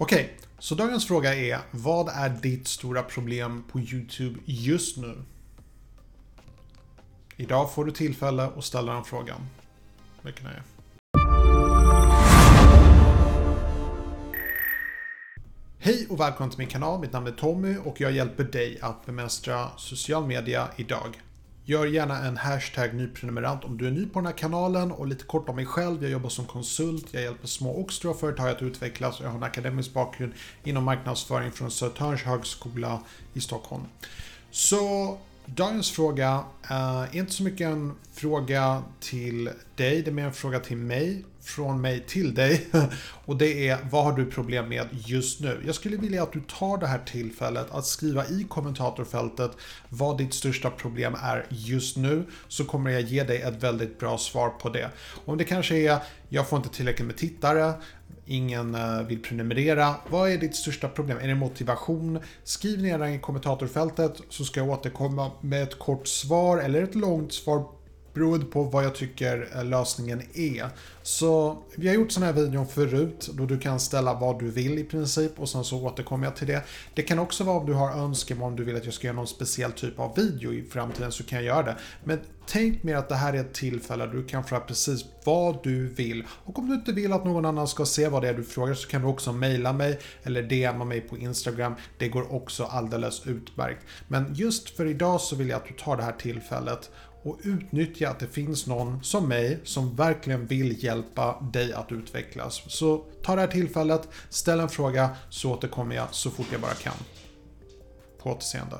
Okej, så dagens fråga är vad är ditt stora problem på YouTube just nu? Idag får du tillfälle att ställa den frågan. Mycket nöje. Hej och välkommen till min kanal. Mitt namn är Tommy och jag hjälper dig att bemästra social media idag. Gör gärna en hashtag nyprenumerant om du är ny på den här kanalen och lite kort om mig själv. Jag jobbar som konsult, jag hjälper små och stora företag att utvecklas och jag har en akademisk bakgrund inom marknadsföring från Södertörns högskola i Stockholm. Så dagens fråga är inte så mycket en fråga till dig, det är mer en fråga till mig från mig till dig. Och det är vad har du problem med just nu? Jag skulle vilja att du tar det här tillfället att skriva i kommentatorfältet vad ditt största problem är just nu. Så kommer jag ge dig ett väldigt bra svar på det. Om det kanske är jag får inte tillräckligt med tittare, ingen eh, vill prenumerera. Vad är ditt största problem? Är det motivation? Skriv ner det i kommentatorfältet så ska jag återkomma med ett kort svar eller ett långt svar beroende på vad jag tycker lösningen är. Så vi har gjort sådana här videon förut då du kan ställa vad du vill i princip och sen så återkommer jag till det. Det kan också vara om du har önskemål om du vill att jag ska göra någon speciell typ av video i framtiden så kan jag göra det. Men tänk mer att det här är ett tillfälle där du kan fråga precis vad du vill. Och om du inte vill att någon annan ska se vad det är du frågar så kan du också mejla mig eller DMa mig på Instagram. Det går också alldeles utmärkt. Men just för idag så vill jag att du tar det här tillfället och utnyttja att det finns någon som mig som verkligen vill hjälpa dig att utvecklas. Så ta det här tillfället, ställ en fråga så återkommer jag så fort jag bara kan. På återseende.